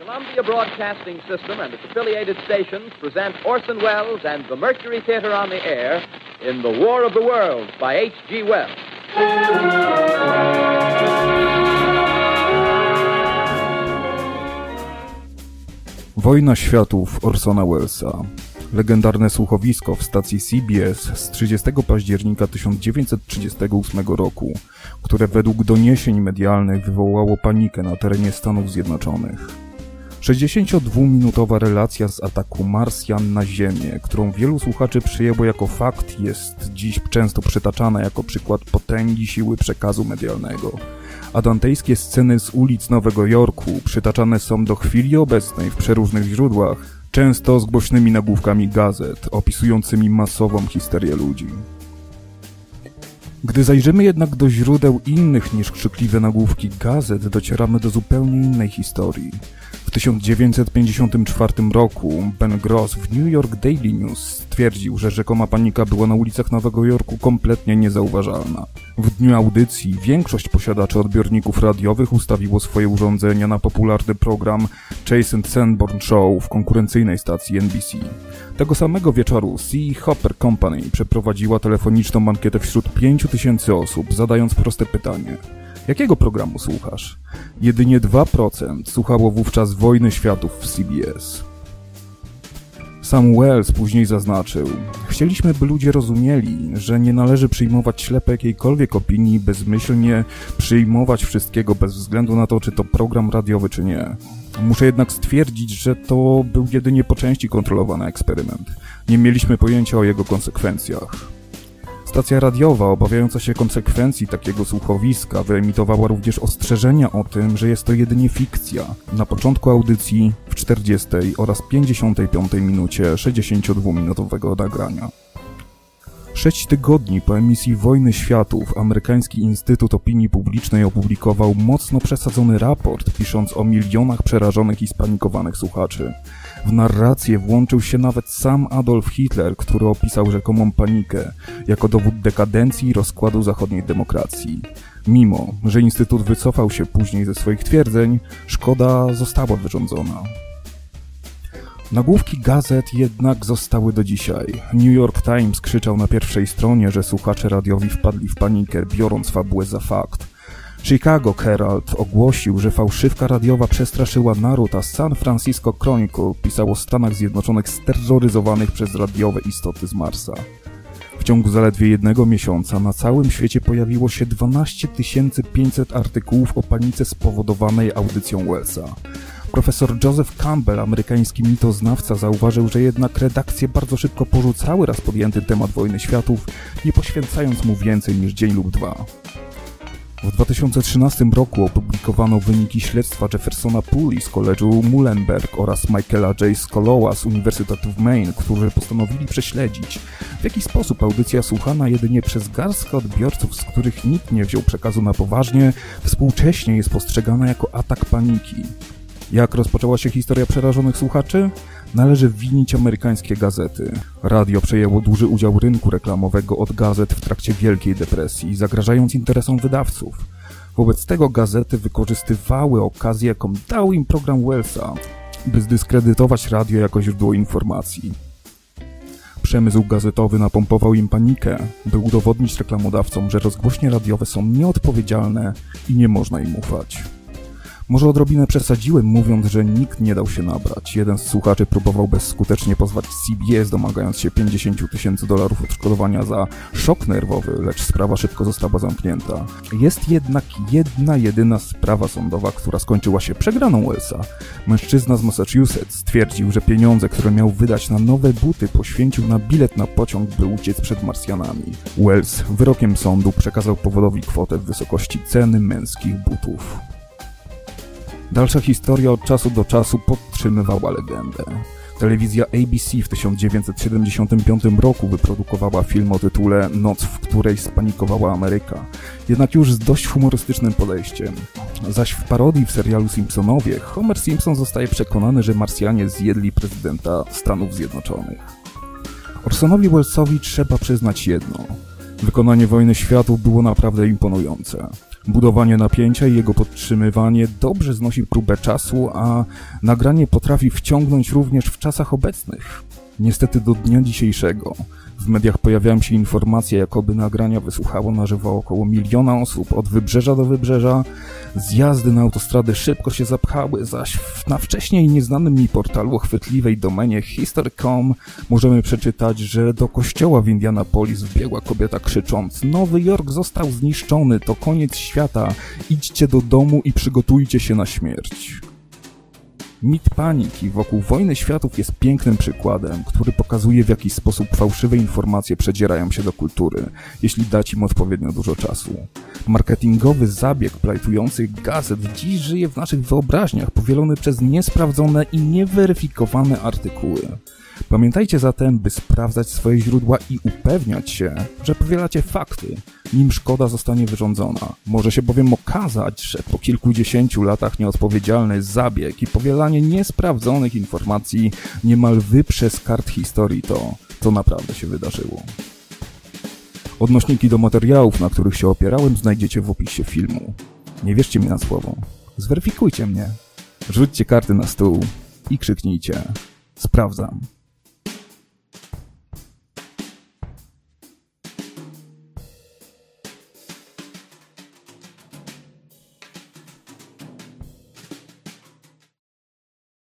Columbia Broadcasting System and its affiliated stations present Orson Welles and the Mercury Theater on the air in The War of the Worlds by H.G. Wells. Wojna Światów Orsona Wellesa. Legendarne słuchowisko w stacji CBS z 30 października 1938 roku, które według doniesień medialnych wywołało panikę na terenie Stanów Zjednoczonych. 62-minutowa relacja z ataku Marsjan na Ziemię, którą wielu słuchaczy przyjęło jako fakt, jest dziś często przytaczana jako przykład potęgi siły przekazu medialnego a dantejskie sceny z ulic Nowego Jorku przytaczane są do chwili obecnej w przeróżnych źródłach, często z głośnymi nagłówkami gazet opisującymi masową histerię ludzi. Gdy zajrzymy jednak do źródeł innych niż krzykliwe nagłówki gazet, docieramy do zupełnie innej historii. W 1954 roku Ben Gross w New York Daily News stwierdził, że rzekoma panika była na ulicach Nowego Jorku kompletnie niezauważalna. W dniu audycji większość posiadaczy odbiorników radiowych ustawiło swoje urządzenia na popularny program Chase and Sanborn Show w konkurencyjnej stacji NBC. Tego samego wieczoru C. Hopper Company przeprowadziła telefoniczną ankietę wśród 5000 osób, zadając proste pytanie. Jakiego programu słuchasz? Jedynie 2% słuchało wówczas Wojny Światów w CBS. Sam Wells później zaznaczył: Chcieliśmy, by ludzie rozumieli, że nie należy przyjmować ślepe jakiejkolwiek opinii, bezmyślnie przyjmować wszystkiego bez względu na to, czy to program radiowy, czy nie. Muszę jednak stwierdzić, że to był jedynie po części kontrolowany eksperyment. Nie mieliśmy pojęcia o jego konsekwencjach. Stacja radiowa, obawiająca się konsekwencji takiego słuchowiska, wyemitowała również ostrzeżenia o tym, że jest to jedynie fikcja. Na początku audycji, w 40 oraz 55 minucie 62-minutowego nagrania. Sześć tygodni po emisji Wojny Światów amerykański Instytut Opinii Publicznej opublikował mocno przesadzony raport, pisząc o milionach przerażonych i spanikowanych słuchaczy. W narrację włączył się nawet sam Adolf Hitler, który opisał rzekomą panikę jako dowód dekadencji i rozkładu zachodniej demokracji. Mimo, że Instytut wycofał się później ze swoich twierdzeń, szkoda została wyrządzona. Nagłówki gazet jednak zostały do dzisiaj. New York Times krzyczał na pierwszej stronie, że słuchacze radiowi wpadli w panikę, biorąc fabułę za fakt. Chicago Herald ogłosił, że fałszywka radiowa przestraszyła naród, a San Francisco Chronicle pisał o Stanach Zjednoczonych steroryzowanych przez radiowe istoty z Marsa. W ciągu zaledwie jednego miesiąca na całym świecie pojawiło się 12 500 artykułów o panice spowodowanej audycją Wellsa. Profesor Joseph Campbell, amerykański mitoznawca, zauważył, że jednak redakcje bardzo szybko porzucały raz podjęty temat wojny światów, nie poświęcając mu więcej niż dzień lub dwa. W 2013 roku opublikowano wyniki śledztwa Jeffersona Pooley z College'u Muhlenberg oraz Michaela J. Skoloła z Uniwersytetu w Maine, którzy postanowili prześledzić, w jaki sposób audycja słuchana jedynie przez garstkę odbiorców, z których nikt nie wziął przekazu na poważnie, współcześnie jest postrzegana jako atak paniki. Jak rozpoczęła się historia przerażonych słuchaczy? Należy winić amerykańskie gazety. Radio przejęło duży udział rynku reklamowego od gazet w trakcie Wielkiej Depresji, zagrażając interesom wydawców. Wobec tego gazety wykorzystywały okazję, jaką dał im program Wellsa, by zdyskredytować radio jako źródło informacji. Przemysł gazetowy napompował im panikę, by udowodnić reklamodawcom, że rozgłośnie radiowe są nieodpowiedzialne i nie można im ufać. Może odrobinę przesadziłem, mówiąc, że nikt nie dał się nabrać. Jeden z słuchaczy próbował bezskutecznie pozwać CBS, domagając się 50 tysięcy dolarów odszkodowania za szok nerwowy, lecz sprawa szybko została zamknięta. Jest jednak jedna, jedyna sprawa sądowa, która skończyła się przegraną Wellsa. Mężczyzna z Massachusetts stwierdził, że pieniądze, które miał wydać na nowe buty, poświęcił na bilet na pociąg, by uciec przed Marsjanami. Wells wyrokiem sądu przekazał powodowi kwotę w wysokości ceny męskich butów. Dalsza historia od czasu do czasu podtrzymywała legendę. Telewizja ABC w 1975 roku wyprodukowała film o tytule Noc, w której spanikowała Ameryka, jednak już z dość humorystycznym podejściem. Zaś w parodii w serialu Simpsonowie Homer Simpson zostaje przekonany, że Marsjanie zjedli prezydenta Stanów Zjednoczonych. Orsonowi Wellesowi trzeba przyznać jedno. Wykonanie Wojny Światów było naprawdę imponujące. Budowanie napięcia i jego podtrzymywanie dobrze znosi próbę czasu, a nagranie potrafi wciągnąć również w czasach obecnych. Niestety do dnia dzisiejszego w mediach pojawiają się informacje, jakoby nagrania wysłuchało na żywo około miliona osób od wybrzeża do wybrzeża. Zjazdy na autostrady szybko się zapchały, zaś na wcześniej nieznanym mi portalu chwytliwej domenie history.com możemy przeczytać, że do kościoła w Indianapolis wbiegła kobieta krzycząc Nowy Jork został zniszczony, to koniec świata, idźcie do domu i przygotujcie się na śmierć. Mit paniki wokół wojny światów jest pięknym przykładem, który pokazuje w jaki sposób fałszywe informacje przedzierają się do kultury, jeśli dać im odpowiednio dużo czasu. Marketingowy zabieg plajtujących gazet dziś żyje w naszych wyobraźniach, powielony przez niesprawdzone i nieweryfikowane artykuły. Pamiętajcie zatem, by sprawdzać swoje źródła i upewniać się, że powielacie fakty, nim szkoda zostanie wyrządzona. Może się bowiem okazać, że po kilkudziesięciu latach nieodpowiedzialny zabieg i powielanie niesprawdzonych informacji niemal wyprze z kart historii to, co naprawdę się wydarzyło. Odnośniki do materiałów, na których się opierałem, znajdziecie w opisie filmu. Nie wierzcie mi na słowo. Zweryfikujcie mnie. Rzućcie karty na stół i krzyknijcie. Sprawdzam.